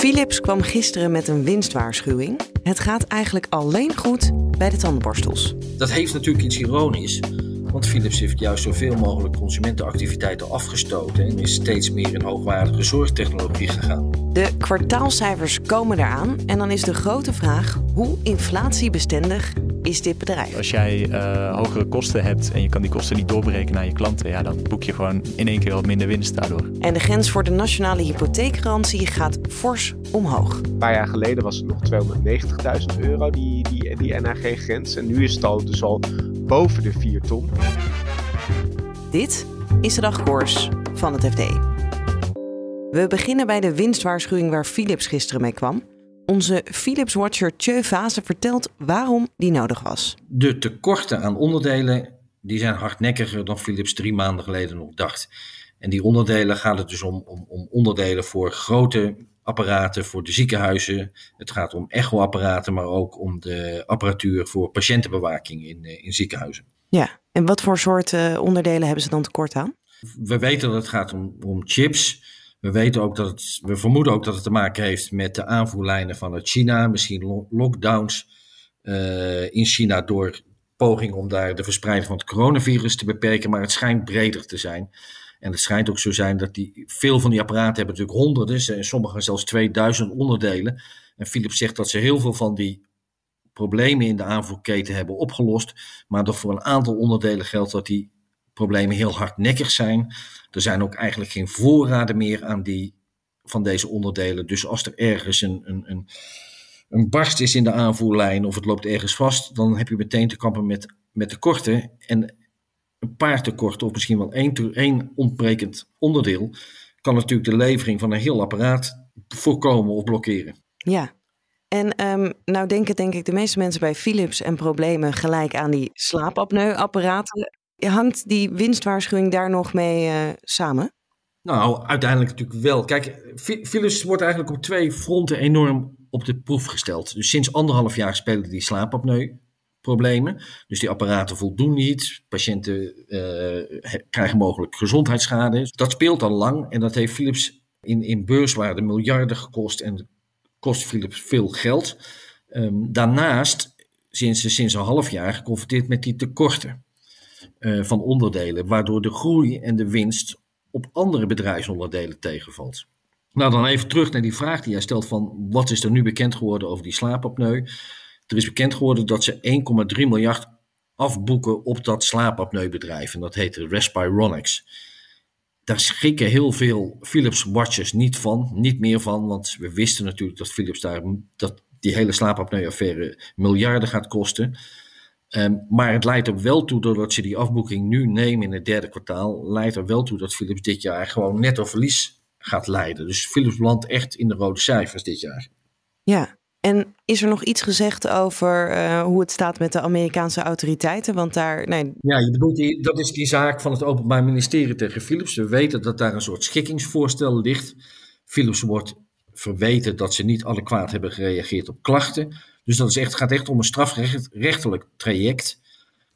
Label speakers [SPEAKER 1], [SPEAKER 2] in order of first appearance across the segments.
[SPEAKER 1] Philips kwam gisteren met een winstwaarschuwing. Het gaat eigenlijk alleen goed bij de tandenborstels.
[SPEAKER 2] Dat heeft natuurlijk iets ironisch. Want Philips heeft juist zoveel mogelijk consumentenactiviteiten afgestoten en is steeds meer in hoogwaardige zorgtechnologie gegaan.
[SPEAKER 1] De kwartaalcijfers komen eraan en dan is de grote vraag: hoe inflatiebestendig is dit bedrijf?
[SPEAKER 3] Als jij uh, hogere kosten hebt en je kan die kosten niet doorberekenen naar je klanten, ja, dan boek je gewoon in één keer wat minder winst daardoor.
[SPEAKER 1] En de grens voor de nationale hypotheekgarantie gaat fors omhoog.
[SPEAKER 4] Een paar jaar geleden was het nog 290.000 euro, die, die, die NHG-grens. En nu is het al, dus al boven de 4 ton.
[SPEAKER 1] Dit is de dagkoers van het FD. We beginnen bij de winstwaarschuwing waar Philips gisteren mee kwam. Onze Philips-watcher Tjeu Vase vertelt waarom die nodig was.
[SPEAKER 2] De tekorten aan onderdelen die zijn hardnekkiger dan Philips drie maanden geleden nog dacht. En die onderdelen gaat het dus om, om, om onderdelen voor grote apparaten voor de ziekenhuizen. Het gaat om echoapparaten, maar ook om de apparatuur voor patiëntenbewaking in, eh, in ziekenhuizen.
[SPEAKER 1] Ja, en wat voor soort onderdelen hebben ze dan tekort aan?
[SPEAKER 2] We weten dat het gaat om, om chips. We weten ook dat we vermoeden ook dat het te maken heeft met de aanvoerlijnen vanuit China, misschien lockdowns uh, in China door poging om daar de verspreiding van het coronavirus te beperken, maar het schijnt breder te zijn. En het schijnt ook zo zijn dat die, veel van die apparaten hebben natuurlijk honderden, en sommige zelfs 2000 onderdelen. En Philips zegt dat ze heel veel van die problemen in de aanvoerketen hebben opgelost, maar dat voor een aantal onderdelen geldt dat die problemen heel hardnekkig zijn. Er zijn ook eigenlijk geen voorraden meer aan die, van deze onderdelen. Dus als er ergens een, een, een, een barst is in de aanvoerlijn of het loopt ergens vast, dan heb je meteen te kampen met, met tekorten. En een paar tekorten, of misschien wel één, één ontbrekend onderdeel, kan natuurlijk de levering van een heel apparaat voorkomen of blokkeren.
[SPEAKER 1] Ja, en um, nou denken denk ik de meeste mensen bij Philips en problemen gelijk aan die slaapapneuapparaten. Hangt die winstwaarschuwing daar nog mee uh, samen?
[SPEAKER 2] Nou, uiteindelijk natuurlijk wel. Kijk, Philips wordt eigenlijk op twee fronten enorm op de proef gesteld. Dus sinds anderhalf jaar spelen die slaapapneu problemen. Dus die apparaten voldoen niet. Patiënten uh, krijgen mogelijk gezondheidsschade. Dat speelt al lang en dat heeft Philips in, in beurswaarde miljarden gekost en kost Philips veel geld. Um, daarnaast sinds, sinds een half jaar geconfronteerd met die tekorten. Uh, van onderdelen, waardoor de groei en de winst op andere bedrijfsonderdelen tegenvalt. Nou, dan even terug naar die vraag die jij stelt van wat is er nu bekend geworden over die slaapapneu? Er is bekend geworden dat ze 1,3 miljard afboeken op dat slaapapneubedrijf en dat heet Respironics. Daar schrikken heel veel Philips watchers niet van, niet meer van, want we wisten natuurlijk dat Philips daar dat die hele slaapapneuaffaire miljarden gaat kosten. Um, maar het leidt er wel toe, doordat ze die afboeking nu nemen in het derde kwartaal, leidt er wel toe dat Philips dit jaar gewoon netto verlies gaat leiden. Dus Philips landt echt in de rode cijfers dit jaar.
[SPEAKER 1] Ja, en is er nog iets gezegd over uh, hoe het staat met de Amerikaanse autoriteiten? Want daar. Nee...
[SPEAKER 2] Ja, je bedoelt die, dat is die zaak van het Openbaar Ministerie tegen Philips. We weten dat daar een soort schikkingsvoorstel ligt. Philips wordt verweten dat ze niet adequaat hebben gereageerd op klachten. Dus dat is echt, gaat echt om een strafrechtelijk traject.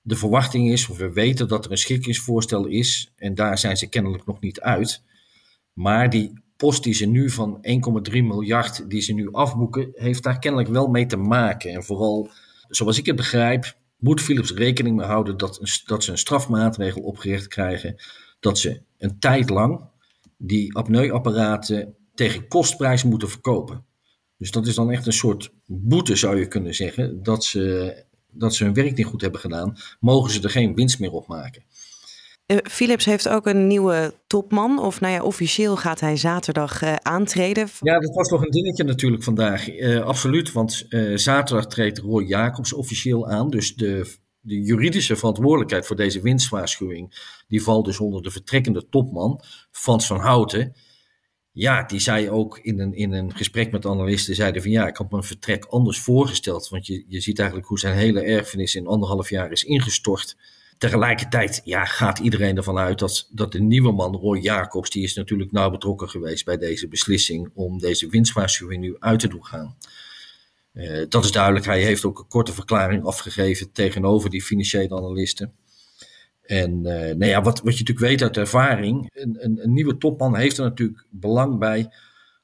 [SPEAKER 2] De verwachting is, of we weten dat er een schikkingsvoorstel is, en daar zijn ze kennelijk nog niet uit. Maar die post die ze nu van 1,3 miljard die ze nu afboeken, heeft daar kennelijk wel mee te maken. En vooral, zoals ik het begrijp, moet Philips rekening mee houden dat, dat ze een strafmaatregel opgericht krijgen. Dat ze een tijd lang die apneuapparaten tegen kostprijs moeten verkopen. Dus dat is dan echt een soort boete, zou je kunnen zeggen, dat ze, dat ze hun werk niet goed hebben gedaan. Mogen ze er geen winst meer op maken.
[SPEAKER 1] Uh, Philips heeft ook een nieuwe topman, of nou ja, officieel gaat hij zaterdag uh, aantreden.
[SPEAKER 2] Ja, dat was toch een dingetje natuurlijk vandaag. Uh, absoluut, want zaterdag treedt Roy Jacobs officieel aan. Dus de de juridische verantwoordelijkheid voor deze winstwaarschuwing, die valt dus onder de vertrekkende topman, Frans van Houten. Ja, die zei ook in een, in een gesprek met analisten, zeiden van ja, ik had mijn vertrek anders voorgesteld. Want je, je ziet eigenlijk hoe zijn hele erfenis in anderhalf jaar is ingestort. Tegelijkertijd ja, gaat iedereen ervan uit dat, dat de nieuwe man, Roy Jacobs, die is natuurlijk nauw betrokken geweest bij deze beslissing om deze winstwaarschuwing nu uit te doen gaan. Uh, dat is duidelijk. Hij heeft ook een korte verklaring afgegeven tegenover die financiële analisten. En uh, nou ja, wat, wat je natuurlijk weet uit ervaring, een, een, een, nieuwe topman heeft er natuurlijk belang bij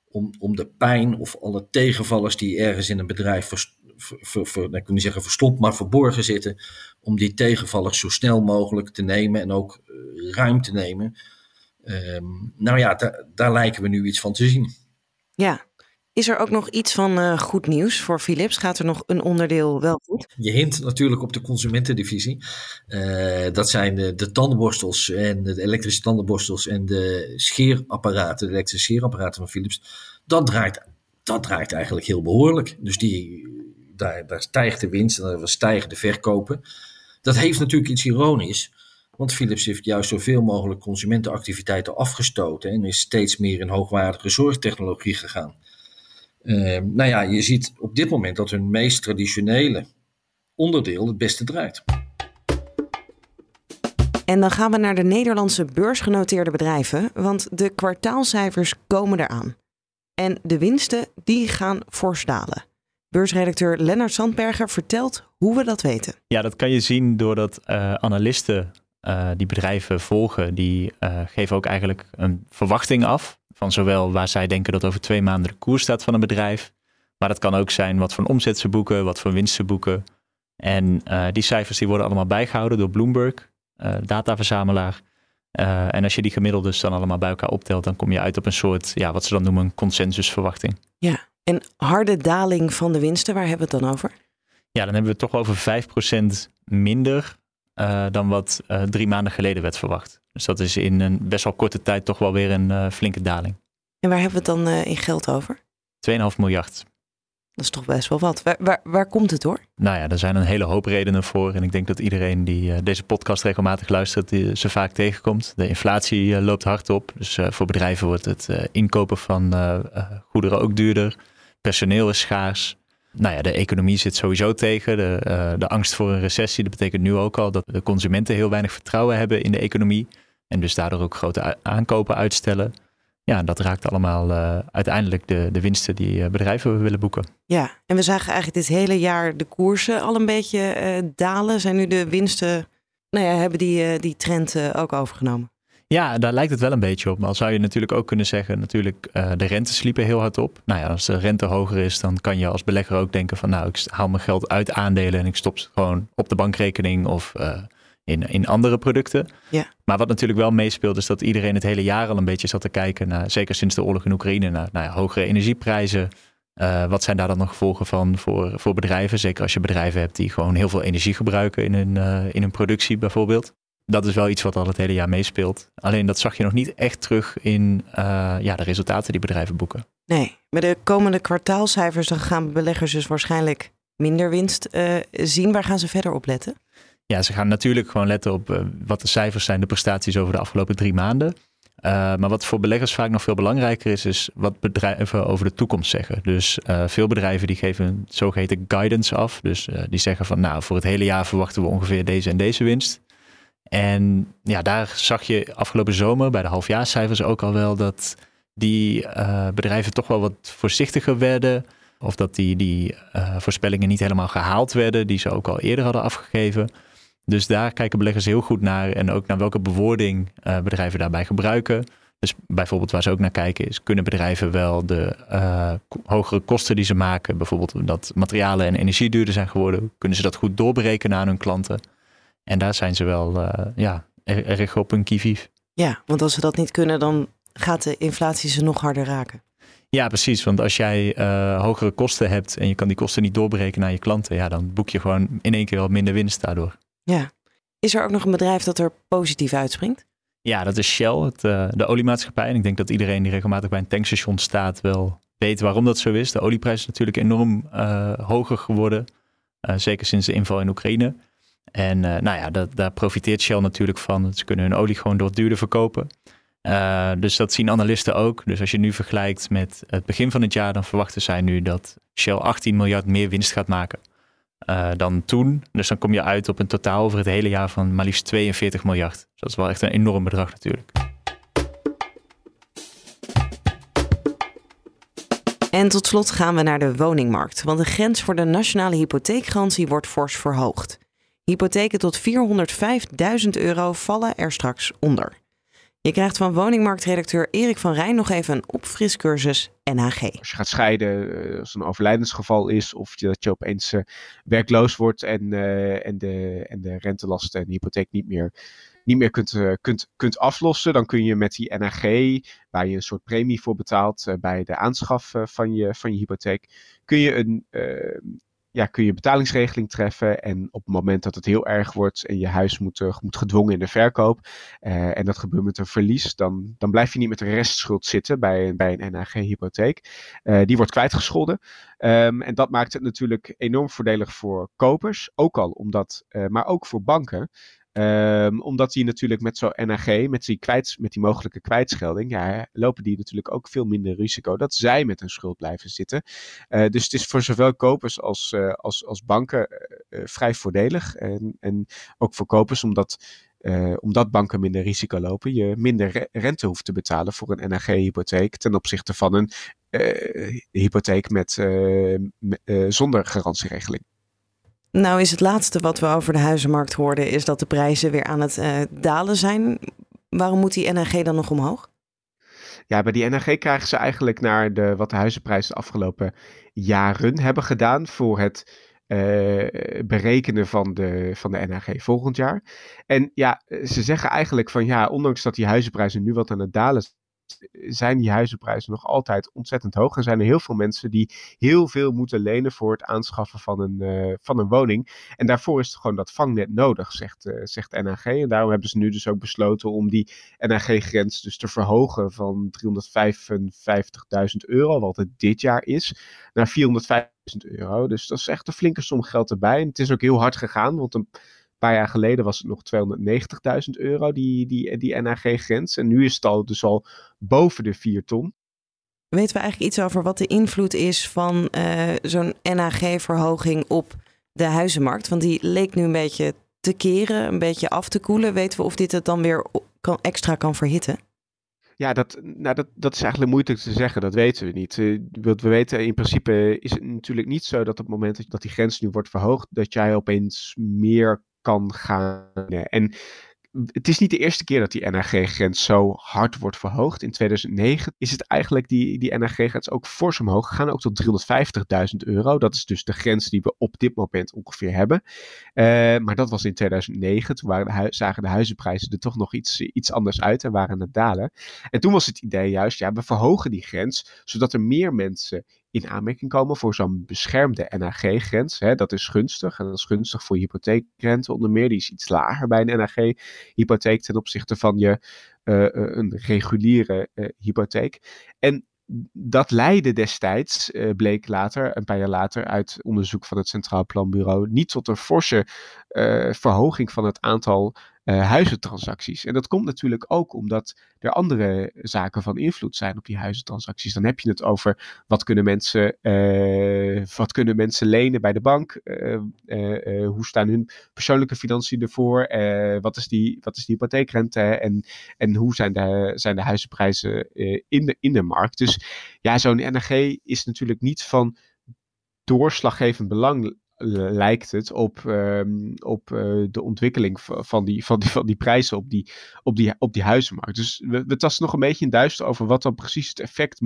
[SPEAKER 2] om, om de pijn of alle tegenvallers die ergens in een bedrijf nou, ik wil niet zeggen verstopt, maar verborgen zitten, om die tegenvallers zo snel mogelijk te nemen en ook uh, ruim te nemen. Um, nou ja, daar lijken we nu iets van te zien.
[SPEAKER 1] Ja, is er ook nog iets van uh, goed nieuws voor Philips? Gaat er nog een onderdeel wel goed?
[SPEAKER 2] Je hint natuurlijk op de consumentendivisie. Uh, dat zijn de, de, tandenborstels en de elektrische tandenborstels en de scheerapparaten, de elektrische scheerapparaten van Philips. Dat draait, dat draait eigenlijk heel behoorlijk. Dus die, daar, daar stijgt de winst en daar stijgen de verkopen. Dat heeft natuurlijk iets ironisch. Want Philips heeft juist zoveel mogelijk consumentenactiviteiten afgestoten en is steeds meer in hoogwaardige zorgtechnologie gegaan. Uh, nou ja, je ziet op dit moment dat hun meest traditionele onderdeel het beste draait.
[SPEAKER 1] En dan gaan we naar de Nederlandse beursgenoteerde bedrijven, want de kwartaalcijfers komen eraan. En de winsten die gaan fors dalen. Beursredacteur Lennart Sandberger vertelt hoe we dat weten.
[SPEAKER 3] Ja, dat kan je zien doordat uh, analisten uh, die bedrijven volgen, die uh, geven ook eigenlijk een verwachting af van zowel waar zij denken dat over twee maanden de koers staat van een bedrijf. Maar dat kan ook zijn wat voor omzet ze boeken, wat voor winst ze boeken. En uh, die cijfers die worden allemaal bijgehouden door Bloomberg, uh, dataverzamelaar. Uh, en als je die gemiddeldes dan allemaal bij elkaar optelt, dan kom je uit op een soort, ja, wat ze dan noemen, een consensusverwachting.
[SPEAKER 1] Ja, en harde daling van de winsten, waar hebben we het dan over?
[SPEAKER 3] Ja, dan hebben we het toch over 5% minder uh, dan wat uh, drie maanden geleden werd verwacht. Dus dat is in een best wel korte tijd toch wel weer een uh, flinke daling.
[SPEAKER 1] En waar hebben we het dan in geld over?
[SPEAKER 3] 2,5 miljard.
[SPEAKER 1] Dat is toch best wel wat. Waar, waar, waar, komt het door?
[SPEAKER 3] Nou ja, er zijn een hele hoop redenen voor. En ik denk dat iedereen die deze podcast regelmatig luistert, die ze vaak tegenkomt. De inflatie loopt hard op. Dus voor bedrijven wordt het inkopen van goederen ook duurder. Personeel is schaars. Nou ja, de economie zit sowieso tegen. De, uh, de angst voor een recessie, dat betekent nu ook al dat de consumenten heel weinig vertrouwen hebben in de economie. En dus daardoor ook grote aankopen uitstellen. Ja, dat raakt allemaal uh, uiteindelijk de, de winsten die uh, bedrijven willen boeken.
[SPEAKER 1] Ja, en we zagen eigenlijk dit hele jaar de koersen al een beetje dalen. Zijn nu de winsten, nou ja, hebben die, die trend ook overgenomen?
[SPEAKER 3] Ja, daar lijkt het wel een beetje op. Maar al zou je natuurlijk ook kunnen zeggen, natuurlijk, uh, de rente sliepen heel hard op. Nou ja, als de rente hoger is, dan kan je als belegger ook denken van, nou, ik haal mijn geld uit aandelen en ik stop het gewoon op de bankrekening of uh, in, in andere producten.
[SPEAKER 1] Ja.
[SPEAKER 3] Maar wat natuurlijk wel meespeelt, is dat iedereen het hele jaar al een beetje zat te kijken naar, zeker sinds de oorlog in Oekraïne, naar nou hogere energieprijzen. Uh, wat zijn daar dan nog gevolgen van voor, voor bedrijven? Zeker als je bedrijven hebt die gewoon heel veel energie gebruiken in hun, uh, in hun productie bijvoorbeeld dat is wel iets wat al het hele jaar meespeelt. Alleen dat zag je nog niet echt terug in uh, ja, de resultaten die bedrijven boeken.
[SPEAKER 1] Nee, met de komende kwartaalcijfers dan gaan beleggers dus waarschijnlijk minder winst uh, zien. Waar gaan ze verder op letten?
[SPEAKER 3] Ja, ze gaan natuurlijk gewoon letten op uh, wat de cijfers zijn, de prestaties over de afgelopen drie maanden. maar wat voor beleggers vaak nog veel belangrijker is, is wat bedrijven over de toekomst zeggen. Dus veel bedrijven die geven een zogeheten guidance af. Dus die zeggen van nou, voor het hele jaar verwachten we ongeveer deze en deze winst. En ja, daar zag je afgelopen zomer bij de halfjaarcijfers ook al wel dat die uh, bedrijven toch wel wat voorzichtiger werden. Of dat die, die uh, voorspellingen niet helemaal gehaald werden, die ze ook al eerder hadden afgegeven. Dus daar kijken beleggers heel goed naar en ook naar welke bewoording uh, bedrijven daarbij gebruiken. Dus bijvoorbeeld waar ze ook naar kijken is, kunnen bedrijven wel de hogere kosten die ze maken, bijvoorbeeld dat materialen en energie duurder zijn geworden, kunnen ze dat goed doorberekenen aan hun klanten? En daar zijn ze wel uh, ja, erg op hun kivief.
[SPEAKER 1] Ja, want als ze dat niet kunnen, dan gaat de inflatie ze nog harder raken.
[SPEAKER 3] Ja, precies. Want als jij uh, hogere kosten hebt en je kan die kosten niet doorberekenen aan je klanten, ja, dan boek je gewoon in één keer wat minder winst daardoor.
[SPEAKER 1] Ja. Is er ook nog een bedrijf dat er positief uitspringt?
[SPEAKER 3] Ja, dat is Shell, het, uh, de oliemaatschappij. En ik denk dat iedereen die regelmatig bij een tankstation staat wel weet waarom dat zo is. De olieprijs is natuurlijk enorm uh, hoger geworden, zeker sinds de inval in Oekraïne. En nou ja, dat, daar profiteert Shell natuurlijk van. Ze kunnen hun olie gewoon door duurder verkopen. dus dat zien analisten ook. Dus als je nu vergelijkt met het begin van het jaar, dan verwachten zij nu dat Shell 18 miljard meer winst gaat maken dan toen. Dus dan kom je uit op een totaal over het hele jaar van maar liefst 42 miljard. Dus dat is wel echt een enorm bedrag natuurlijk.
[SPEAKER 1] En tot slot gaan we naar de woningmarkt, want de grens voor de nationale hypotheekgarantie wordt fors verhoogd. Hypotheken tot 405.000 euro vallen er straks onder. Je krijgt van woningmarktredacteur Erik van Rijn nog even een opfriscursus NHG.
[SPEAKER 4] Als je gaat scheiden, eh, als er een overlijdensgeval is, of dat je opeens uh, werkloos wordt en, uh, en, de, en de rentelasten en de hypotheek niet meer niet meer kunt, kunt, kunt aflossen, dan kun je met die NHG, waar je een soort premie voor betaalt bij de aanschaf van, je, van je hypotheek, kun je een ja, kun je betalingsregeling treffen. En op het moment dat het heel erg wordt en je huis moet, moet gedwongen in de verkoop. en dat gebeurt met een verlies, dan, dan blijf je niet met de restschuld zitten bij, bij een NHG-hypotheek. die wordt kwijtgescholden. Um, en dat maakt het natuurlijk enorm voordelig voor kopers. Ook al omdat, maar ook voor banken. Um, omdat die natuurlijk met zo'n NAG, met die, met die mogelijke kwijtschelding, ja, lopen die natuurlijk ook veel minder risico dat zij met hun schuld blijven zitten. Uh, dus het is voor zowel kopers als, uh, als, als banken uh, vrij voordelig. En, en ook voor kopers, omdat, omdat banken minder risico lopen, je minder rente hoeft te betalen voor een NAG-hypotheek ten opzichte van een hypotheek met zonder garantieregeling.
[SPEAKER 1] Nou is het laatste wat we over de huizenmarkt hoorden, is dat de prijzen weer aan het uh, dalen zijn. Waarom moet die NHG dan nog omhoog?
[SPEAKER 4] Ja, bij die NHG krijgen ze eigenlijk naar de, wat de huizenprijzen de afgelopen jaren hebben gedaan voor het uh, berekenen van de, van de NHG volgend jaar. En ja, ze zeggen eigenlijk van ja, ondanks dat die huizenprijzen nu wat aan het dalen zijn die huizenprijzen nog altijd ontzettend hoog. En zijn er heel veel mensen die heel veel moeten lenen voor het aanschaffen van een, uh, van een woning. En daarvoor is gewoon dat vangnet nodig, zegt, uh, zegt NHG. En daarom hebben ze nu dus ook besloten om die NHG-grens dus te verhogen van 355.000 euro, wat het dit jaar is, naar 450.000 euro. Dus dat is echt een flinke som geld erbij. En het is ook heel hard gegaan, want een paar jaar geleden was het nog 290.000 euro, die, die, die NAG-grens. En nu is het al dus al boven de 4 ton.
[SPEAKER 1] Weten we eigenlijk iets over wat de invloed is van uh, zo'n NAG-verhoging op de huizenmarkt? Want die leek nu een beetje te keren, een beetje af te koelen. Weten we of dit het dan weer kan, extra kan verhitten?
[SPEAKER 4] Ja, dat, nou, dat, dat is eigenlijk moeilijk te zeggen. Dat weten we niet. Uh, we weten in principe is het natuurlijk niet zo dat op het moment dat die grens nu wordt verhoogd, dat jij opeens meer kan gaan. En het is niet de eerste keer dat die NRG-grens zo hard wordt verhoogd. In 2009 is het eigenlijk die, die NRG-grens ook fors omhoog gegaan, ook tot 350.000 euro. Dat is dus de grens die we op dit moment ongeveer hebben. Uh, maar dat was in 2009. Toen waren de zagen de huizenprijzen er toch nog iets, iets anders uit en waren het dalen. En toen was het idee juist, ja, we verhogen die grens, zodat er meer mensen in aanmerking komen voor zo'n beschermde NHG-grens. Dat is gunstig. En dat is gunstig voor hypotheekrente onder meer. Die is iets lager bij een NHG-hypotheek ten opzichte van je uh, een reguliere uh, hypotheek. En dat leidde destijds, bleek later, een paar jaar later, uit onderzoek van het Centraal Planbureau, niet tot een forse verhoging van het aantal uh, huizentransacties. En dat komt natuurlijk ook omdat er andere zaken van invloed zijn op die huizentransacties. Dan heb je het over wat kunnen mensen, uh, wat kunnen mensen lenen bij de bank? Uh, hoe staan hun persoonlijke financiën ervoor? wat, is die, wat is die hypotheekrente? En, en hoe zijn de, zijn de huizenprijzen in, de, in de markt? Dus ja, zo'n NRG is natuurlijk niet van doorslaggevend belang lijkt het op, um, op uh, de ontwikkeling van die, van die, van die prijzen op die, op die, op die huizenmarkt. Dus we, we tasten nog een beetje in duister over wat dan precies het effect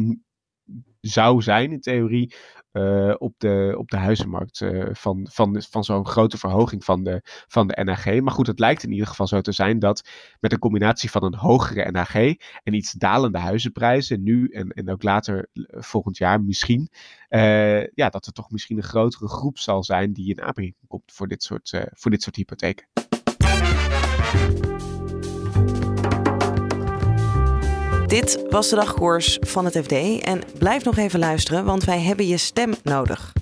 [SPEAKER 4] zou zijn in theorie uh, op, de, op de huizenmarkt uh, van, van, van zo'n grote verhoging van de, van de NAG. Maar goed, het lijkt in ieder geval zo te zijn dat met een combinatie van een hogere NAG en iets dalende huizenprijzen, nu en, en ook later uh, volgend jaar misschien, ja, dat er toch misschien een grotere groep zal zijn die in aanmerking komt voor dit soort, voor dit soort hypotheken.
[SPEAKER 1] Dit was de dagkoers van het FD. En blijf nog even luisteren, want wij hebben je stem nodig.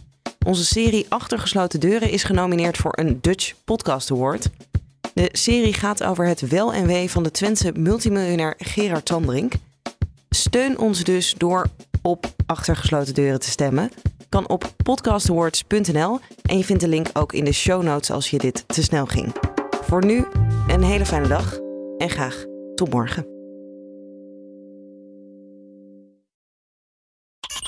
[SPEAKER 1] Onze serie Achtergesloten Deuren is genomineerd voor een Dutch Podcast Award. De serie gaat over het wel en wee van de Twentse multimiljonair Gerard Tandrink. Steun ons dus door op Achtergesloten Deuren te stemmen. Kan op podcastawards.nl en je vindt de link ook in de show notes als je dit te snel ging. Voor nu een hele fijne dag en graag tot morgen.